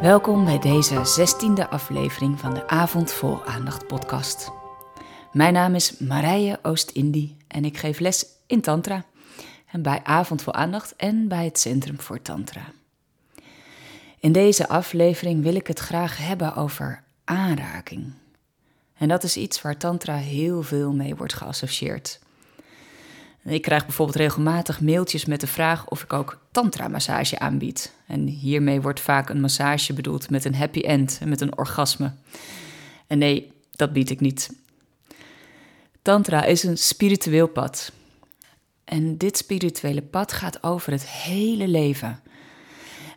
Welkom bij deze zestiende aflevering van de Avond Vol Aandacht podcast. Mijn naam is Marije Oost-Indie en ik geef les in Tantra. En bij Avond Vol Aandacht en bij het Centrum voor Tantra. In deze aflevering wil ik het graag hebben over aanraking. En dat is iets waar Tantra heel veel mee wordt geassocieerd. Ik krijg bijvoorbeeld regelmatig mailtjes met de vraag of ik ook tantra-massage aanbied. En hiermee wordt vaak een massage bedoeld met een happy end en met een orgasme. En nee, dat bied ik niet. Tantra is een spiritueel pad. En dit spirituele pad gaat over het hele leven.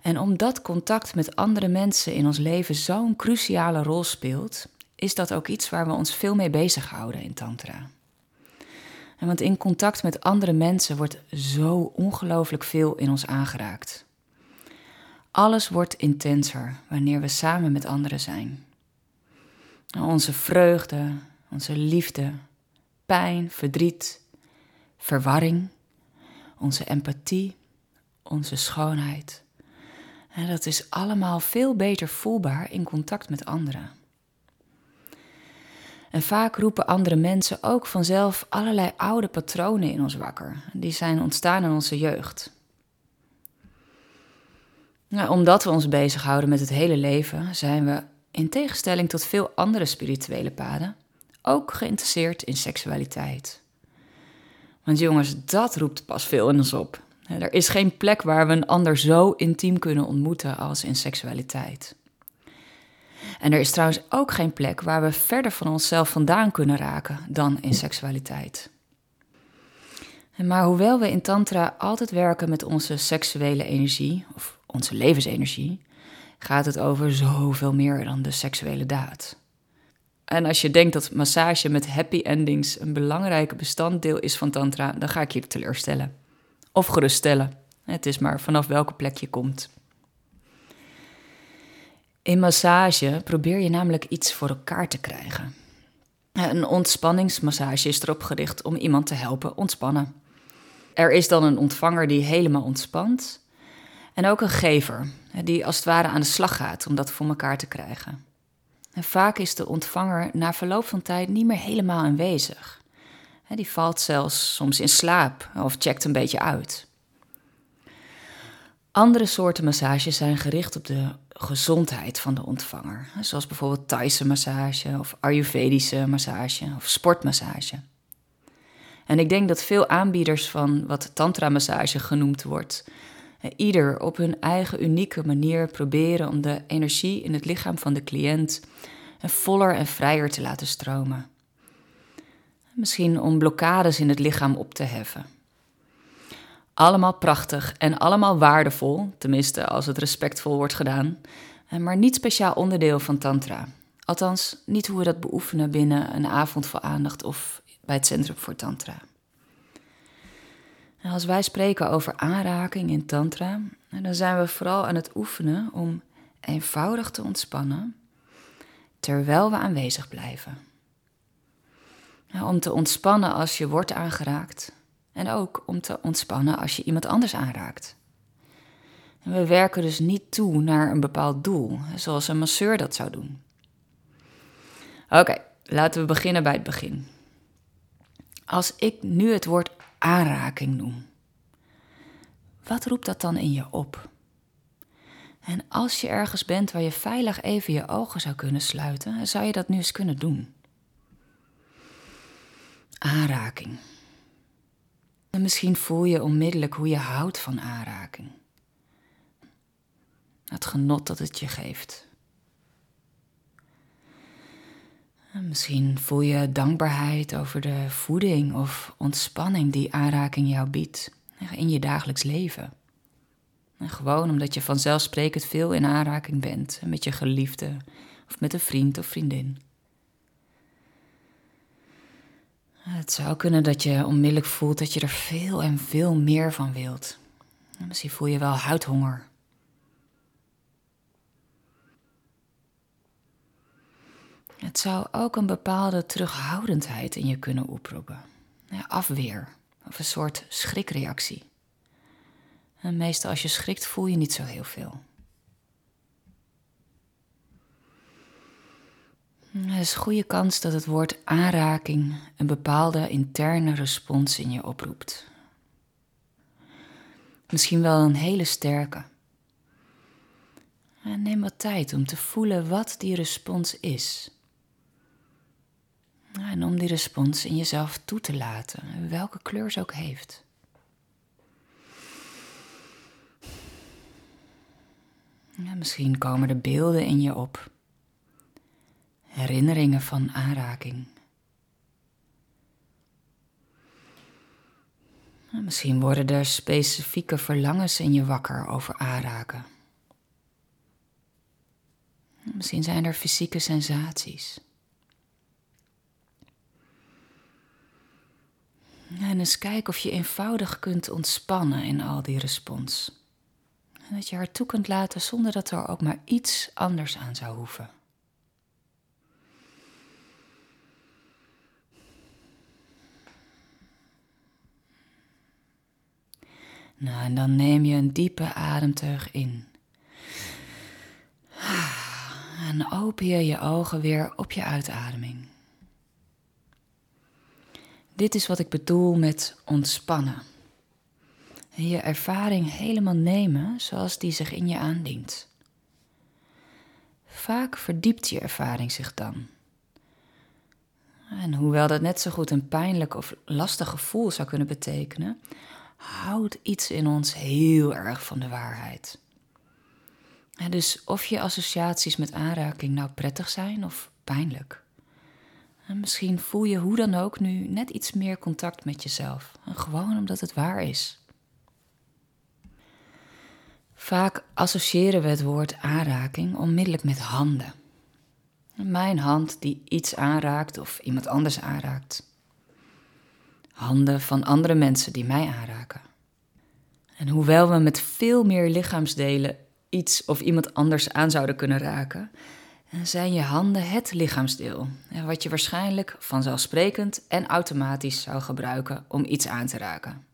En omdat contact met andere mensen in ons leven zo'n cruciale rol speelt, is dat ook iets waar we ons veel mee bezighouden in Tantra. Want in contact met andere mensen wordt zo ongelooflijk veel in ons aangeraakt. Alles wordt intenser wanneer we samen met anderen zijn. Onze vreugde, onze liefde, pijn, verdriet, verwarring, onze empathie, onze schoonheid. Dat is allemaal veel beter voelbaar in contact met anderen. En vaak roepen andere mensen ook vanzelf allerlei oude patronen in ons wakker. Die zijn ontstaan in onze jeugd. Nou, omdat we ons bezighouden met het hele leven, zijn we, in tegenstelling tot veel andere spirituele paden, ook geïnteresseerd in seksualiteit. Want jongens, dat roept pas veel in ons op. Er is geen plek waar we een ander zo intiem kunnen ontmoeten als in seksualiteit. En er is trouwens ook geen plek waar we verder van onszelf vandaan kunnen raken dan in seksualiteit. Maar hoewel we in Tantra altijd werken met onze seksuele energie, of onze levensenergie, gaat het over zoveel meer dan de seksuele daad. En als je denkt dat massage met happy endings een belangrijk bestanddeel is van Tantra, dan ga ik je teleurstellen. Of geruststellen. Het is maar vanaf welke plek je komt. In massage probeer je namelijk iets voor elkaar te krijgen. Een ontspanningsmassage is erop gericht om iemand te helpen ontspannen. Er is dan een ontvanger die helemaal ontspant. En ook een gever die als het ware aan de slag gaat om dat voor elkaar te krijgen. En vaak is de ontvanger na verloop van tijd niet meer helemaal aanwezig. Die valt zelfs soms in slaap of checkt een beetje uit. Andere soorten massages zijn gericht op de gezondheid van de ontvanger, zoals bijvoorbeeld Thaise massage of Ayurvedische massage of sportmassage. En ik denk dat veel aanbieders van wat tantra-massage genoemd wordt, ieder op hun eigen unieke manier proberen om de energie in het lichaam van de cliënt voller en vrijer te laten stromen. Misschien om blokkades in het lichaam op te heffen. Allemaal prachtig en allemaal waardevol, tenminste als het respectvol wordt gedaan, maar niet speciaal onderdeel van Tantra. Althans, niet hoe we dat beoefenen binnen een avond voor aandacht of bij het Centrum voor Tantra. Als wij spreken over aanraking in Tantra, dan zijn we vooral aan het oefenen om eenvoudig te ontspannen terwijl we aanwezig blijven. Om te ontspannen als je wordt aangeraakt en ook om te ontspannen als je iemand anders aanraakt. We werken dus niet toe naar een bepaald doel, zoals een masseur dat zou doen. Oké, laten we beginnen bij het begin. Als ik nu het woord aanraking noem, wat roept dat dan in je op? En als je ergens bent waar je veilig even je ogen zou kunnen sluiten, zou je dat nu eens kunnen doen. Aanraking. En misschien voel je onmiddellijk hoe je houdt van aanraking. Het genot dat het je geeft. En misschien voel je dankbaarheid over de voeding of ontspanning die aanraking jou biedt in je dagelijks leven. En gewoon omdat je vanzelfsprekend veel in aanraking bent met je geliefde of met een vriend of vriendin. Het zou kunnen dat je onmiddellijk voelt dat je er veel en veel meer van wilt. Misschien voel je wel huidhonger. Het zou ook een bepaalde terughoudendheid in je kunnen oproepen. Afweer of een soort schrikreactie. En meestal als je schrikt voel je niet zo heel veel. Er is goede kans dat het woord aanraking een bepaalde interne respons in je oproept. Misschien wel een hele sterke. En neem wat tijd om te voelen wat die respons is. En om die respons in jezelf toe te laten, welke kleur ze ook heeft. Ja, misschien komen er beelden in je op. Herinneringen van aanraking. Misschien worden er specifieke verlangens in je wakker over aanraken. Misschien zijn er fysieke sensaties. En eens kijk of je eenvoudig kunt ontspannen in al die respons. En dat je haar toe kunt laten zonder dat er ook maar iets anders aan zou hoeven. Nou, en dan neem je een diepe ademteug in. En open je je ogen weer op je uitademing. Dit is wat ik bedoel met ontspannen. je ervaring helemaal nemen zoals die zich in je aandient. Vaak verdiept je ervaring zich dan. En hoewel dat net zo goed een pijnlijk of lastig gevoel zou kunnen betekenen, houdt iets in ons heel erg van de waarheid. dus of je associaties met aanraking nou prettig zijn of pijnlijk. En misschien voel je hoe dan ook nu net iets meer contact met jezelf. En gewoon omdat het waar is. Vaak associëren we het woord aanraking onmiddellijk met handen. Mijn hand die iets aanraakt of iemand anders aanraakt handen van andere mensen die mij aanraken. En hoewel we met veel meer lichaamsdelen iets of iemand anders aan zouden kunnen raken, zijn je handen het lichaamsdeel, wat je waarschijnlijk vanzelfsprekend en automatisch zou gebruiken om iets aan te raken.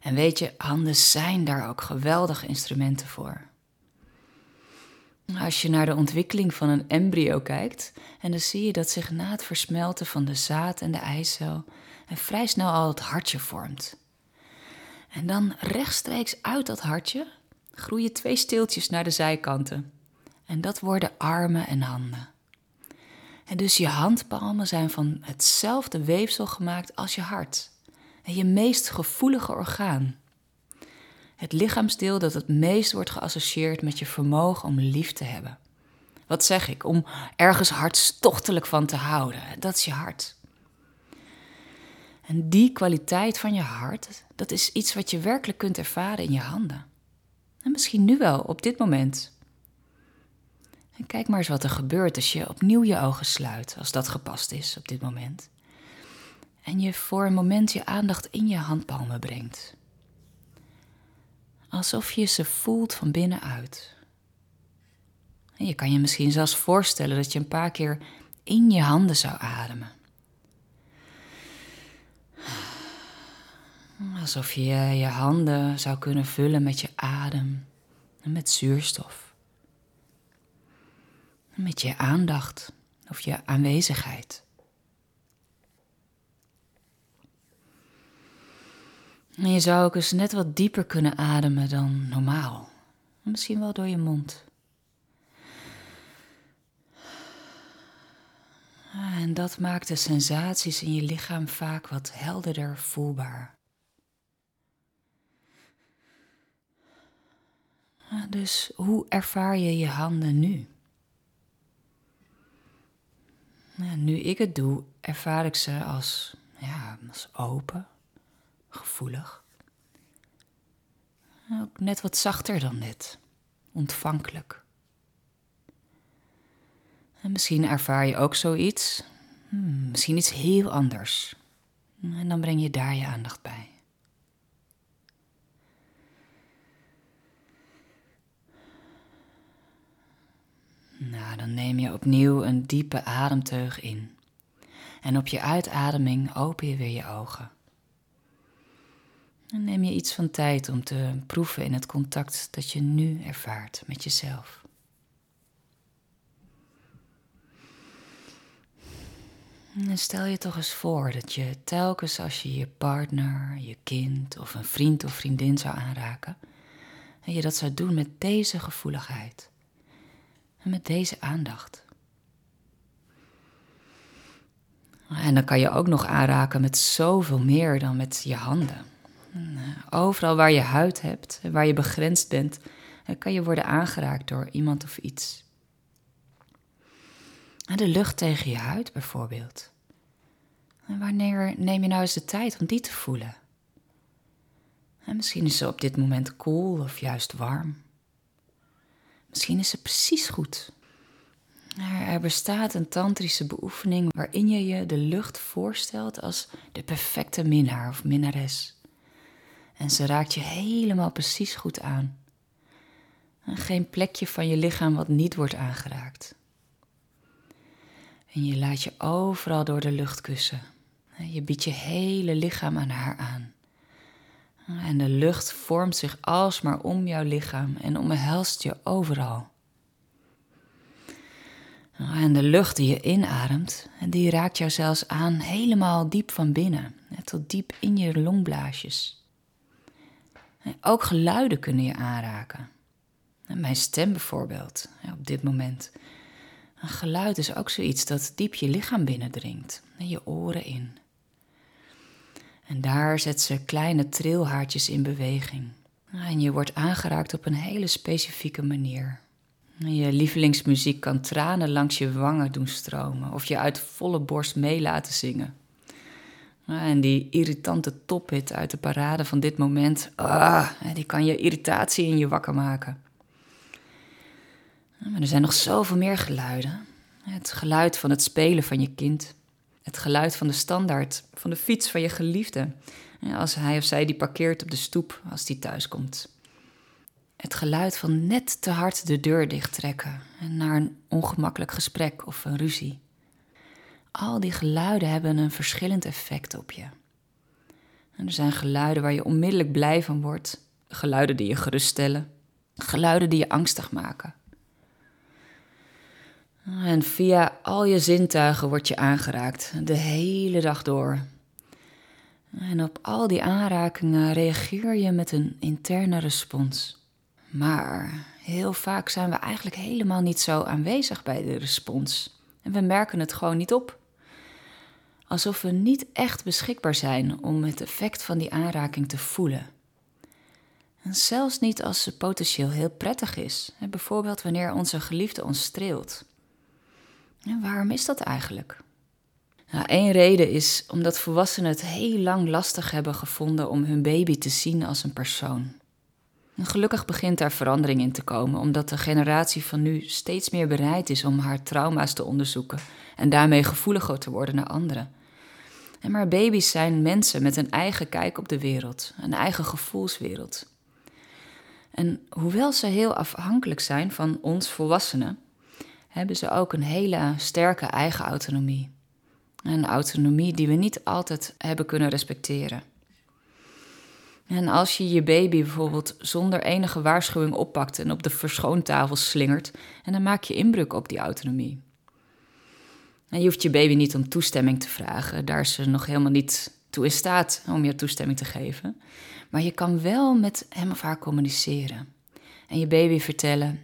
En weet je, handen zijn daar ook geweldige instrumenten voor. Als je naar de ontwikkeling van een embryo kijkt, en dan zie je dat zich na het versmelten van de zaad en de eicel vrij snel al het hartje vormt. En dan rechtstreeks uit dat hartje groeien twee steeltjes naar de zijkanten. En dat worden armen en handen. En dus je handpalmen zijn van hetzelfde weefsel gemaakt als je hart. En je meest gevoelige orgaan. Het lichaamsdeel dat het meest wordt geassocieerd met je vermogen om lief te hebben. Wat zeg ik? Om ergens hartstochtelijk van te houden. Dat is je hart. En die kwaliteit van je hart, dat is iets wat je werkelijk kunt ervaren in je handen. En misschien nu wel, op dit moment. En kijk maar eens wat er gebeurt als je opnieuw je ogen sluit, als dat gepast is op dit moment. En je voor een moment je aandacht in je handpalmen brengt. Alsof je ze voelt van binnenuit. En je kan je misschien zelfs voorstellen dat je een paar keer in je handen zou ademen. Alsof je je handen zou kunnen vullen met je adem en met zuurstof. Met je aandacht of je aanwezigheid. En je zou ook eens net wat dieper kunnen ademen dan normaal. Misschien wel door je mond. En dat maakt de sensaties in je lichaam vaak wat helderder voelbaar. Dus hoe ervaar je je handen nu? Nu ik het doe, ervaar ik ze als, ja, als open, gevoelig. Ook net wat zachter dan net, ontvankelijk. En misschien ervaar je ook zoiets, hmm, misschien iets heel anders. En dan breng je daar je aandacht bij. Nou, dan neem je opnieuw een diepe ademteug in. En op je uitademing open je weer je ogen. Dan neem je iets van tijd om te proeven in het contact dat je nu ervaart met jezelf. En stel je toch eens voor dat je telkens als je je partner, je kind of een vriend of vriendin zou aanraken, en je dat zou doen met deze gevoeligheid en met deze aandacht. En dan kan je ook nog aanraken met zoveel meer dan met je handen. Overal waar je huid hebt waar je begrensd bent, kan je worden aangeraakt door iemand of iets. De lucht tegen je huid bijvoorbeeld. En wanneer neem je nou eens de tijd om die te voelen? En misschien is ze op dit moment koel of juist warm. Misschien is ze precies goed. Er bestaat een tantrische beoefening waarin je je de lucht voorstelt als de perfecte minnaar of minnares. En ze raakt je helemaal precies goed aan. En geen plekje van je lichaam wat niet wordt aangeraakt. En je laat je overal door de lucht kussen. Je biedt je hele lichaam aan haar aan. En de lucht vormt zich alsmaar om jouw lichaam en omhelst je overal. En de lucht die je inademt, die raakt jou zelfs aan helemaal diep van binnen, tot diep in je longblaasjes. Ook geluiden kunnen je aanraken. Mijn stem bijvoorbeeld, op dit moment. Een geluid is ook zoiets dat diep je lichaam binnendringt, je oren in. En daar zet ze kleine trilhaartjes in beweging. En je wordt aangeraakt op een hele specifieke manier. Je lievelingsmuziek kan tranen langs je wangen doen stromen of je uit volle borst mee laten zingen. En die irritante tophit uit de parade van dit moment, ah, die kan je irritatie in je wakker maken. Maar er zijn nog zoveel meer geluiden. Het geluid van het spelen van je kind. Het geluid van de standaard, van de fiets van je geliefde. Als hij of zij die parkeert op de stoep als die thuis komt. Het geluid van net te hard de deur dichttrekken naar een ongemakkelijk gesprek of een ruzie. Al die geluiden hebben een verschillend effect op je. En er zijn geluiden waar je onmiddellijk blij van wordt, geluiden die je geruststellen, geluiden die je angstig maken. En via al je zintuigen word je aangeraakt, de hele dag door. En op al die aanrakingen reageer je met een interne respons. Maar heel vaak zijn we eigenlijk helemaal niet zo aanwezig bij de respons. En we merken het gewoon niet op. Alsof we niet echt beschikbaar zijn om het effect van die aanraking te voelen. En zelfs niet als ze potentieel heel prettig is. Bijvoorbeeld wanneer onze geliefde ons streelt. En waarom is dat eigenlijk? Nou, één reden is omdat volwassenen het heel lang lastig hebben gevonden om hun baby te zien als een persoon. En gelukkig begint daar verandering in te komen, omdat de generatie van nu steeds meer bereid is om haar trauma's te onderzoeken en daarmee gevoeliger te worden naar anderen. En maar baby's zijn mensen met een eigen kijk op de wereld, een eigen gevoelswereld. En hoewel ze heel afhankelijk zijn van ons volwassenen, hebben ze ook een hele sterke eigen autonomie. Een autonomie die we niet altijd hebben kunnen respecteren. En als je je baby bijvoorbeeld zonder enige waarschuwing oppakt en op de verschoontafel slingert, en dan maak je inbreuk op die autonomie. En je hoeft je baby niet om toestemming te vragen, daar is ze nog helemaal niet toe in staat om je toestemming te geven. Maar je kan wel met hem of haar communiceren. En je baby vertellen: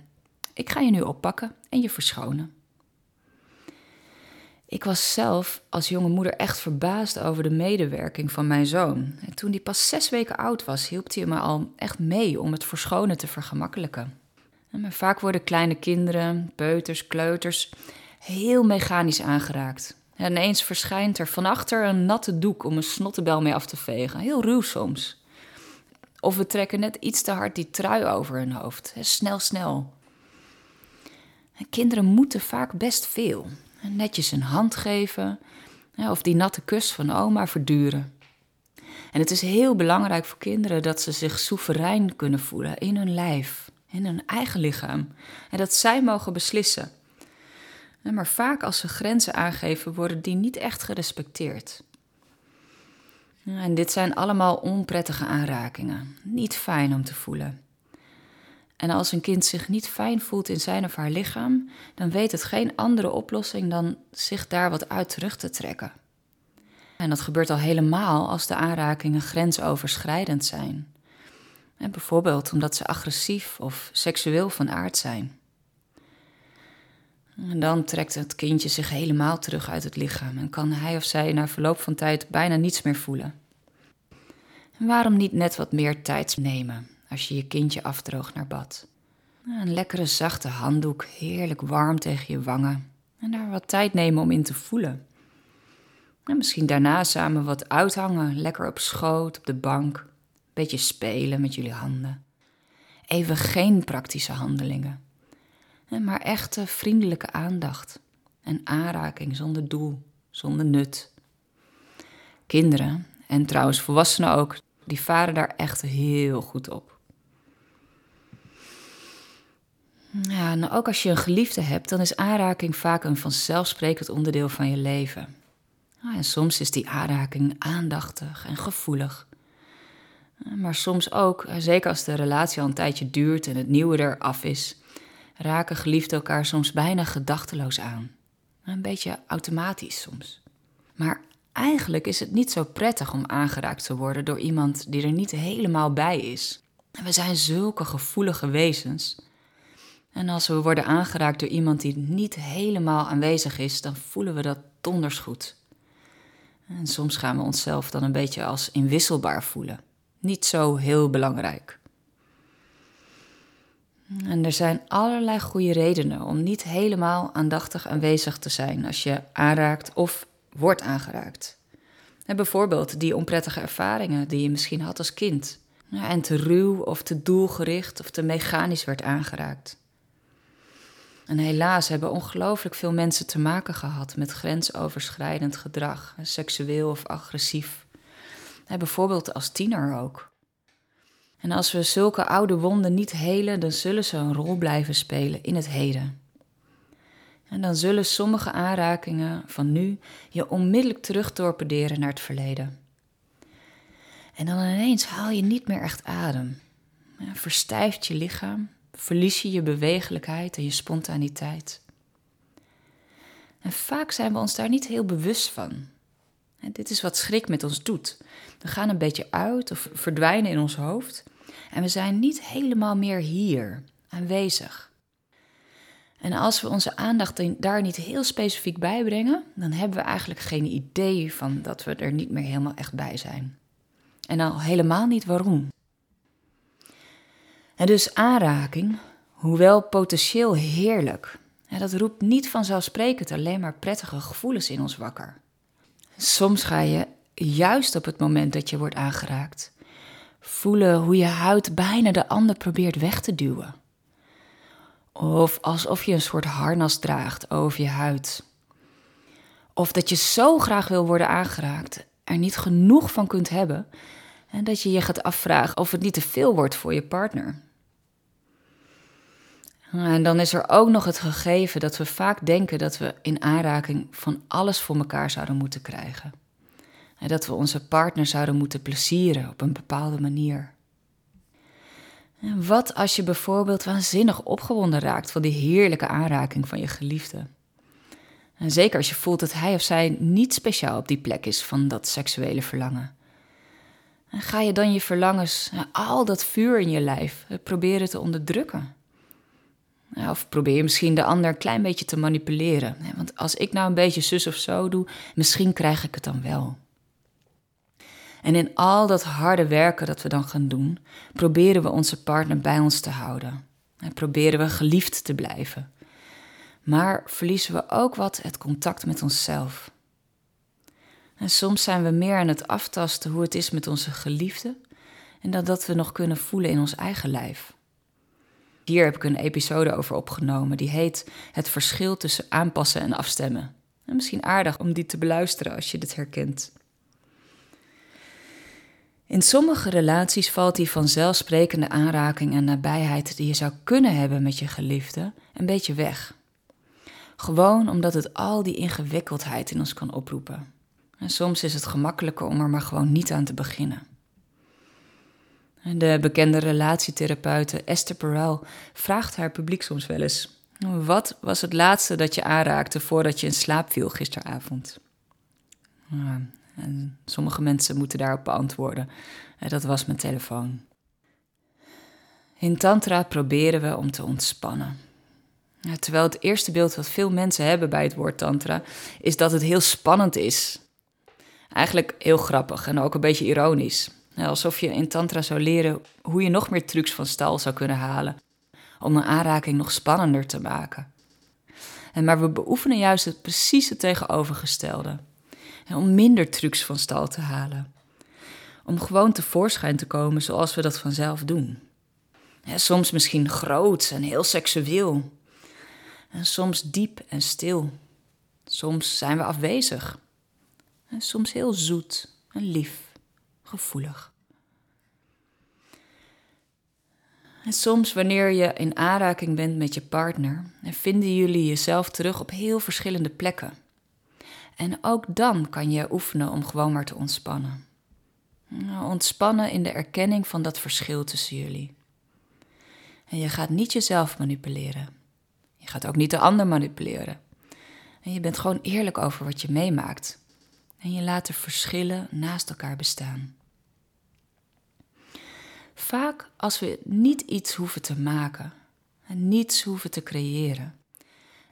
Ik ga je nu oppakken en je verschonen. Ik was zelf als jonge moeder echt verbaasd over de medewerking van mijn zoon. En toen hij pas zes weken oud was, hielp hij me al echt mee om het verschonen te vergemakkelijken. maar vaak worden kleine kinderen, peuters, kleuters heel mechanisch aangeraakt. En ineens verschijnt er van achter een natte doek om een snottebel mee af te vegen. Heel ruw soms. Of we trekken net iets te hard die trui over hun hoofd. Snel, snel. Kinderen moeten vaak best veel. Netjes een hand geven of die natte kus van oma verduren. En het is heel belangrijk voor kinderen dat ze zich soeverein kunnen voelen in hun lijf, in hun eigen lichaam. En dat zij mogen beslissen. Maar vaak als ze grenzen aangeven, worden die niet echt gerespecteerd. En dit zijn allemaal onprettige aanrakingen, niet fijn om te voelen. En als een kind zich niet fijn voelt in zijn of haar lichaam, dan weet het geen andere oplossing dan zich daar wat uit terug te trekken. En dat gebeurt al helemaal als de aanrakingen grensoverschrijdend zijn. En bijvoorbeeld omdat ze agressief of seksueel van aard zijn. En dan trekt het kindje zich helemaal terug uit het lichaam en kan hij of zij na verloop van tijd bijna niets meer voelen. En waarom niet net wat meer tijd nemen als je je kindje afdroogt naar bad? Een lekkere zachte handdoek, heerlijk warm tegen je wangen en daar wat tijd nemen om in te voelen. En misschien daarna samen wat uithangen, lekker op schoot, op de bank, een beetje spelen met jullie handen. Even geen praktische handelingen maar echte vriendelijke aandacht en aanraking zonder doel, zonder nut. Kinderen, en trouwens volwassenen ook, die varen daar echt heel goed op. Ja, nou ook als je een geliefde hebt, dan is aanraking vaak een vanzelfsprekend onderdeel van je leven. en soms is die aanraking aandachtig en gevoelig. Maar soms ook, zeker als de relatie al een tijdje duurt en het nieuwe eraf is, raken geliefden elkaar soms bijna gedachteloos aan. Een beetje automatisch soms. Maar eigenlijk is het niet zo prettig om aangeraakt te worden door iemand die er niet helemaal bij is. We zijn zulke gevoelige wezens. En als we worden aangeraakt door iemand die niet helemaal aanwezig is, dan voelen we dat donders goed. En soms gaan we onszelf dan een beetje als inwisselbaar voelen. Niet zo heel belangrijk. En er zijn allerlei goede redenen om niet helemaal aandachtig aanwezig te zijn als je aanraakt of wordt aangeraakt. En bijvoorbeeld die onprettige ervaringen die je misschien had als kind. En te ruw of te doelgericht of te mechanisch werd aangeraakt. En helaas hebben ongelooflijk veel mensen te maken gehad met grensoverschrijdend gedrag, seksueel of agressief. bijvoorbeeld als tiener ook. En als we zulke oude wonden niet helen, dan zullen ze een rol blijven spelen in het heden. En dan zullen sommige aanrakingen van nu je onmiddellijk terugtorpederen naar het verleden. En dan ineens haal je niet meer echt adem. Verstijft je lichaam, verlies je je bewegelijkheid en je spontaniteit. En vaak zijn we ons daar niet heel bewust van. En dit is wat schrik met ons doet. We gaan een beetje uit of verdwijnen in ons hoofd en we zijn niet helemaal meer hier, aanwezig. En als we onze aandacht daar niet heel specifiek bij brengen, dan hebben we eigenlijk geen idee van dat we er niet meer helemaal echt bij zijn. En al helemaal niet waarom. En dus aanraking, hoewel potentieel heerlijk, dat roept niet vanzelfsprekend alleen maar prettige gevoelens in ons wakker. Soms ga je juist op het moment dat je wordt aangeraakt voelen hoe je huid bijna de ander probeert weg te duwen. Of alsof je een soort harnas draagt over je huid. Of dat je zo graag wil worden aangeraakt, er niet genoeg van kunt hebben en dat je je gaat afvragen of het niet te veel wordt voor je partner. En dan is er ook nog het gegeven dat we vaak denken dat we in aanraking van alles voor elkaar zouden moeten krijgen. En dat we onze partner zouden moeten plezieren op een bepaalde manier. En wat als je bijvoorbeeld waanzinnig opgewonden raakt van die heerlijke aanraking van je geliefde? En zeker als je voelt dat hij of zij niet speciaal op die plek is van dat seksuele verlangen. En ga je dan je verlangens, al dat vuur in je lijf, proberen te onderdrukken? Of probeer je misschien de ander een klein beetje te manipuleren. Want als ik nou een beetje zus of zo doe, misschien krijg ik het dan wel. En in al dat harde werken dat we dan gaan doen, proberen we onze partner bij ons te houden. En proberen we geliefd te blijven. Maar verliezen we ook wat het contact met onszelf. En soms zijn we meer aan het aftasten hoe het is met onze geliefde en dan dat we nog kunnen voelen in ons eigen lijf. Hier heb ik een episode over opgenomen die heet Het verschil tussen aanpassen en afstemmen. En misschien aardig om die te beluisteren als je dit herkent. In sommige relaties valt die vanzelfsprekende aanraking en nabijheid die je zou kunnen hebben met je geliefde een beetje weg. Gewoon omdat het al die ingewikkeldheid in ons kan oproepen. En soms is het gemakkelijker om er maar gewoon niet aan te beginnen. De bekende relatietherapeute Esther Perel vraagt haar publiek soms wel eens: Wat was het laatste dat je aanraakte voordat je in slaap viel gisteravond? en sommige mensen moeten daarop beantwoorden: Dat was mijn telefoon. In Tantra proberen we om te ontspannen. terwijl het eerste beeld wat veel mensen hebben bij het woord Tantra is dat het heel spannend is. Eigenlijk heel grappig en ook een beetje ironisch. Alsof je in Tantra zou leren hoe je nog meer trucs van stal zou kunnen halen. Om een aanraking nog spannender te maken. En maar we beoefenen juist het precies het tegenovergestelde. om minder trucs van stal te halen. Om gewoon tevoorschijn te komen zoals we dat vanzelf doen. soms misschien groot en heel seksueel. En soms diep en stil. Soms zijn we afwezig. En soms heel zoet en lief, gevoelig. En soms wanneer je in aanraking bent met je partner, vinden jullie jezelf terug op heel verschillende plekken. En ook dan kan je oefenen om gewoon maar te ontspannen. Nou, ontspannen in de erkenning van dat verschil tussen jullie. En je gaat niet jezelf manipuleren. Je gaat ook niet de ander manipuleren. En je bent gewoon eerlijk over wat je meemaakt. En je laat de verschillen naast elkaar bestaan. Vaak als we niet iets hoeven te maken en niets hoeven te creëren,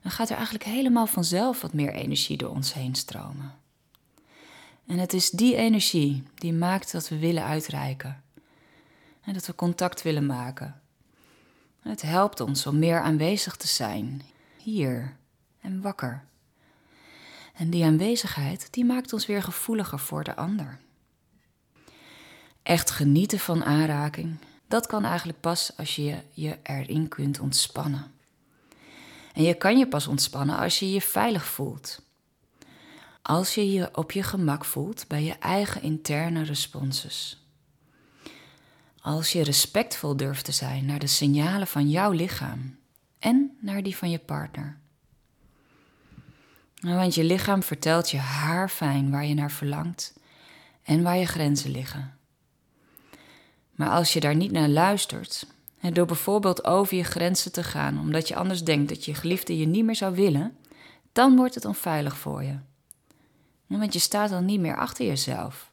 dan gaat er eigenlijk helemaal vanzelf wat meer energie door ons heen stromen. En het is die energie die maakt dat we willen uitreiken en dat we contact willen maken. Het helpt ons om meer aanwezig te zijn, hier en wakker. En die aanwezigheid die maakt ons weer gevoeliger voor de ander. Echt genieten van aanraking, dat kan eigenlijk pas als je je erin kunt ontspannen. En je kan je pas ontspannen als je je veilig voelt. Als je je op je gemak voelt bij je eigen interne responses. Als je respectvol durft te zijn naar de signalen van jouw lichaam en naar die van je partner. Want je lichaam vertelt je haarfijn waar je naar verlangt en waar je grenzen liggen. Maar als je daar niet naar luistert, en door bijvoorbeeld over je grenzen te gaan omdat je anders denkt dat je geliefde je niet meer zou willen, dan wordt het onveilig voor je. Want je staat dan niet meer achter jezelf.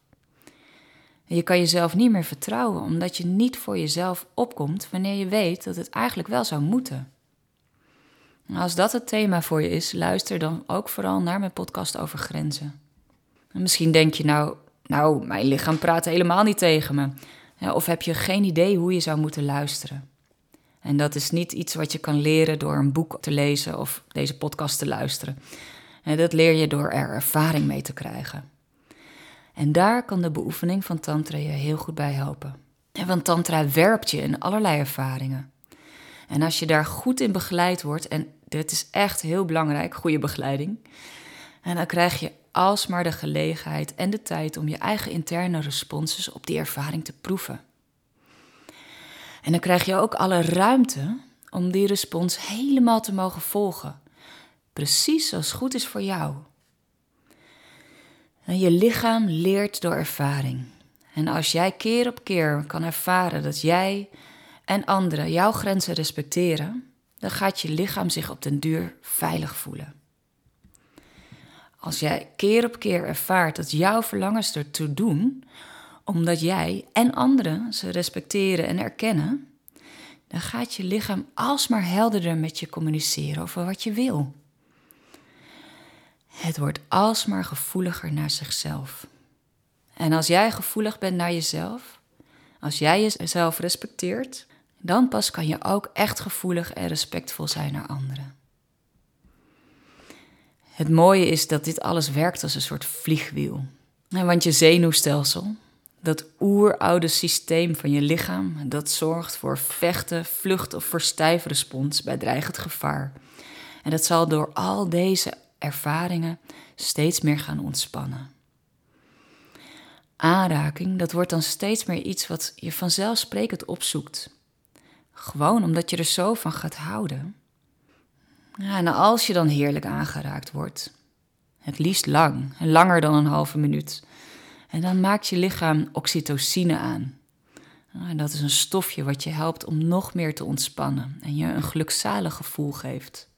Je kan jezelf niet meer vertrouwen omdat je niet voor jezelf opkomt wanneer je weet dat het eigenlijk wel zou moeten. Als dat het thema voor je is, luister dan ook vooral naar mijn podcast over grenzen. En misschien denk je nou, nou, mijn lichaam praat helemaal niet tegen me. Of heb je geen idee hoe je zou moeten luisteren? En dat is niet iets wat je kan leren door een boek te lezen of deze podcast te luisteren. En dat leer je door er ervaring mee te krijgen. En daar kan de beoefening van Tantra je heel goed bij helpen. Want Tantra werpt je in allerlei ervaringen. En als je daar goed in begeleid wordt, en dit is echt heel belangrijk, goede begeleiding, dan krijg je alsmaar de gelegenheid en de tijd om je eigen interne responses op die ervaring te proeven. En dan krijg je ook alle ruimte om die respons helemaal te mogen volgen. Precies zoals goed is voor jou. En je lichaam leert door ervaring. En als jij keer op keer kan ervaren dat jij en anderen jouw grenzen respecteren, dan gaat je lichaam zich op den duur veilig voelen. Als jij keer op keer ervaart dat jouw verlangens ertoe doen, omdat jij en anderen ze respecteren en erkennen, dan gaat je lichaam alsmaar helderder met je communiceren over wat je wil. Het wordt alsmaar gevoeliger naar zichzelf. En als jij gevoelig bent naar jezelf, als jij jezelf respecteert, dan pas kan je ook echt gevoelig en respectvol zijn naar anderen. Het mooie is dat dit alles werkt als een soort vliegwiel. Want je zenuwstelsel, dat oeroude systeem van je lichaam, dat zorgt voor vechten, vlucht of verstijfrespons bij dreigend gevaar. En dat zal door al deze ervaringen steeds meer gaan ontspannen. Aanraking, dat wordt dan steeds meer iets wat je vanzelfsprekend opzoekt. Gewoon omdat je er zo van gaat houden. Ja, en als je dan heerlijk aangeraakt wordt, het liefst lang, langer dan een halve minuut, en dan maakt je lichaam oxytocine aan. Ah, dat is een stofje wat je helpt om nog meer te ontspannen en je een gelukzalig gevoel geeft.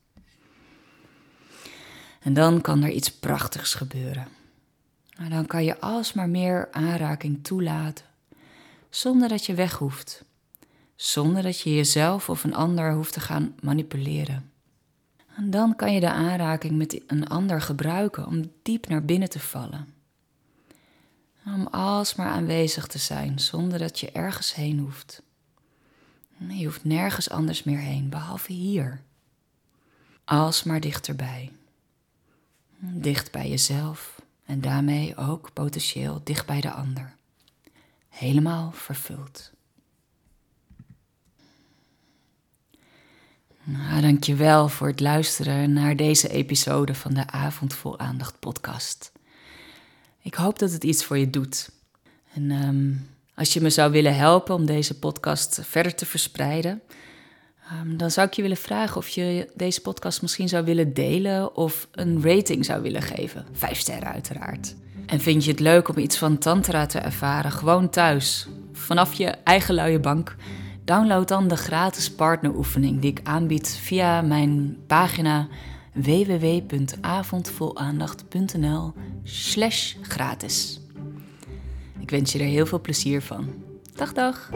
En dan kan er iets prachtigs gebeuren. Dan kan je alsmaar meer aanraking toelaten, zonder dat je weg hoeft, zonder dat je jezelf of een ander hoeft te gaan manipuleren. En dan kan je de aanraking met een ander gebruiken om diep naar binnen te vallen. Om alsmaar aanwezig te zijn zonder dat je ergens heen hoeft. Je hoeft nergens anders meer heen, behalve hier. Alsmaar dichterbij. Dicht bij jezelf en daarmee ook potentieel dicht bij de ander. Helemaal vervuld. Nou, dankjewel voor het luisteren naar deze episode van de Avond Aandacht podcast. Ik hoop dat het iets voor je doet. En ehm, als je me zou willen helpen om deze podcast verder te verspreiden, ehm, dan zou ik je willen vragen of je deze podcast misschien zou willen delen of een rating zou willen geven. Vijf sterren uiteraard. En vind je het leuk om iets van Tantra te ervaren, gewoon thuis, vanaf je eigen luie bank? Download dan de gratis partneroefening die ik aanbied via mijn pagina www.avondvolaandacht.nl slash gratis. Ik wens je er heel veel plezier van. Dag dag!